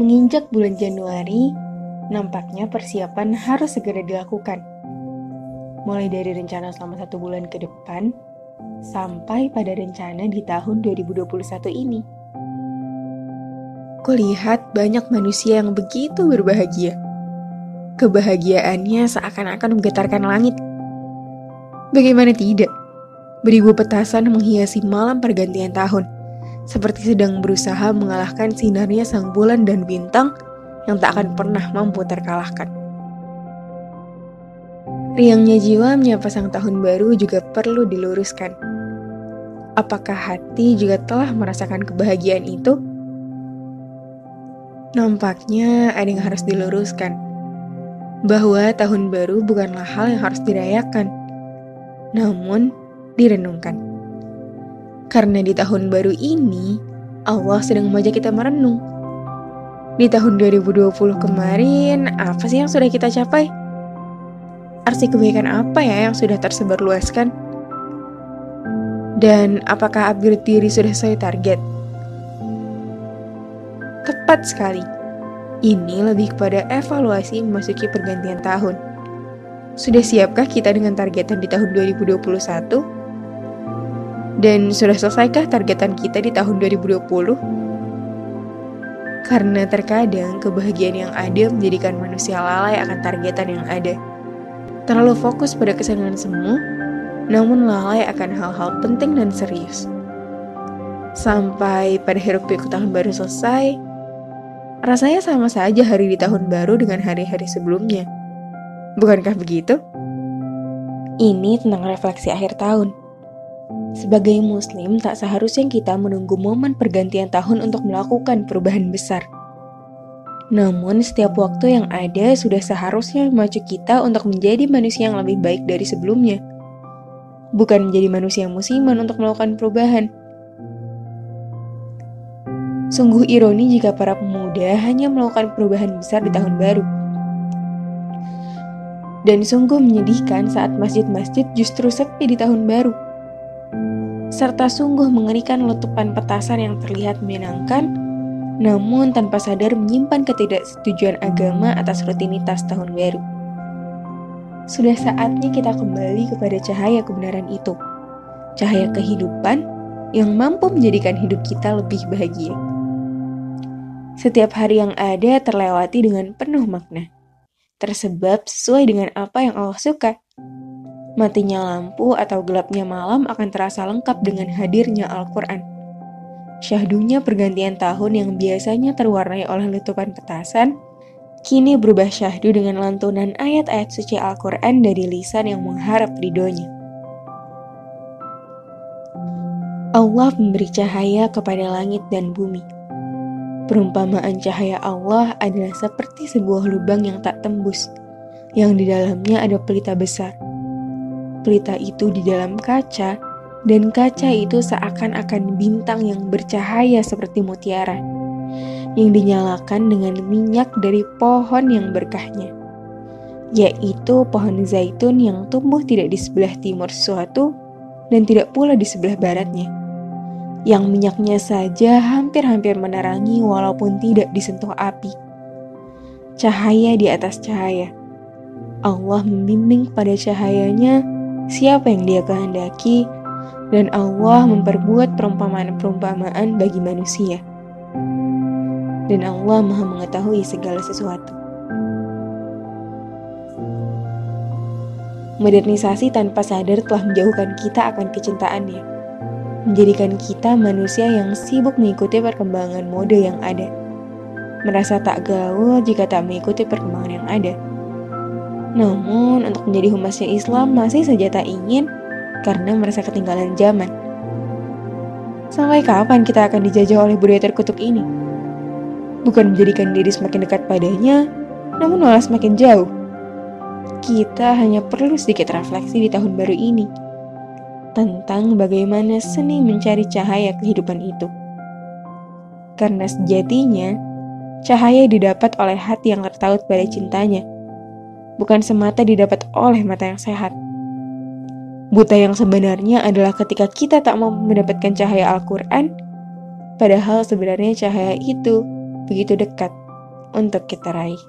Menginjak bulan Januari, nampaknya persiapan harus segera dilakukan. Mulai dari rencana selama satu bulan ke depan, sampai pada rencana di tahun 2021 ini. Kulihat banyak manusia yang begitu berbahagia. Kebahagiaannya seakan-akan menggetarkan langit. Bagaimana tidak? Beribu petasan menghiasi malam pergantian tahun seperti sedang berusaha mengalahkan sinarnya sang bulan dan bintang yang tak akan pernah mampu terkalahkan. Riangnya jiwa menyapa sang tahun baru juga perlu diluruskan. Apakah hati juga telah merasakan kebahagiaan itu? Nampaknya ada yang harus diluruskan. Bahwa tahun baru bukanlah hal yang harus dirayakan, namun direnungkan. Karena di tahun baru ini, Allah sedang mengajak kita merenung. Di tahun 2020 kemarin, apa sih yang sudah kita capai? Arti kebaikan apa ya yang sudah tersebar luaskan? Dan apakah upgrade diri sudah sesuai target? Tepat sekali. Ini lebih kepada evaluasi memasuki pergantian tahun. Sudah siapkah kita dengan targetan di tahun 2021? Dan sudah selesaikah targetan kita di tahun 2020? Karena terkadang kebahagiaan yang ada menjadikan manusia lalai akan targetan yang ada. Terlalu fokus pada kesenangan semu, namun lalai akan hal-hal penting dan serius. Sampai pada hiruk pikuk tahun baru selesai, rasanya sama saja hari di tahun baru dengan hari-hari sebelumnya. Bukankah begitu? Ini tentang refleksi akhir tahun sebagai Muslim, tak seharusnya kita menunggu momen pergantian tahun untuk melakukan perubahan besar. Namun, setiap waktu yang ada sudah seharusnya memacu kita untuk menjadi manusia yang lebih baik dari sebelumnya. Bukan menjadi manusia musiman untuk melakukan perubahan. Sungguh ironi jika para pemuda hanya melakukan perubahan besar di tahun baru. Dan sungguh menyedihkan saat masjid-masjid justru sepi di tahun baru serta sungguh mengerikan letupan petasan yang terlihat menyenangkan, namun tanpa sadar menyimpan ketidaksetujuan agama atas rutinitas tahun baru. Sudah saatnya kita kembali kepada cahaya kebenaran itu, cahaya kehidupan yang mampu menjadikan hidup kita lebih bahagia. Setiap hari yang ada terlewati dengan penuh makna, tersebab sesuai dengan apa yang Allah suka Matinya lampu atau gelapnya malam akan terasa lengkap dengan hadirnya Al-Quran. Syahdunya pergantian tahun yang biasanya terwarnai oleh letupan petasan, kini berubah syahdu dengan lantunan ayat-ayat suci Al-Quran dari lisan yang mengharap ridhonya. Allah memberi cahaya kepada langit dan bumi. Perumpamaan cahaya Allah adalah seperti sebuah lubang yang tak tembus, yang di dalamnya ada pelita besar pelita itu di dalam kaca, dan kaca itu seakan-akan bintang yang bercahaya seperti mutiara, yang dinyalakan dengan minyak dari pohon yang berkahnya, yaitu pohon zaitun yang tumbuh tidak di sebelah timur suatu dan tidak pula di sebelah baratnya, yang minyaknya saja hampir-hampir menerangi walaupun tidak disentuh api. Cahaya di atas cahaya. Allah membimbing pada cahayanya siapa yang dia kehendaki, dan Allah memperbuat perumpamaan-perumpamaan bagi manusia. Dan Allah maha mengetahui segala sesuatu. Modernisasi tanpa sadar telah menjauhkan kita akan kecintaannya, menjadikan kita manusia yang sibuk mengikuti perkembangan mode yang ada, merasa tak gaul jika tak mengikuti perkembangan yang ada namun, untuk menjadi humasnya Islam masih saja tak ingin karena merasa ketinggalan zaman. Sampai kapan kita akan dijajah oleh budaya terkutuk ini? Bukan menjadikan diri semakin dekat padanya, namun malah semakin jauh. Kita hanya perlu sedikit refleksi di tahun baru ini tentang bagaimana seni mencari cahaya kehidupan itu. Karena sejatinya, cahaya didapat oleh hati yang tertaut pada cintanya bukan semata didapat oleh mata yang sehat. Buta yang sebenarnya adalah ketika kita tak mau mendapatkan cahaya Al-Quran, padahal sebenarnya cahaya itu begitu dekat. untuk kita raih.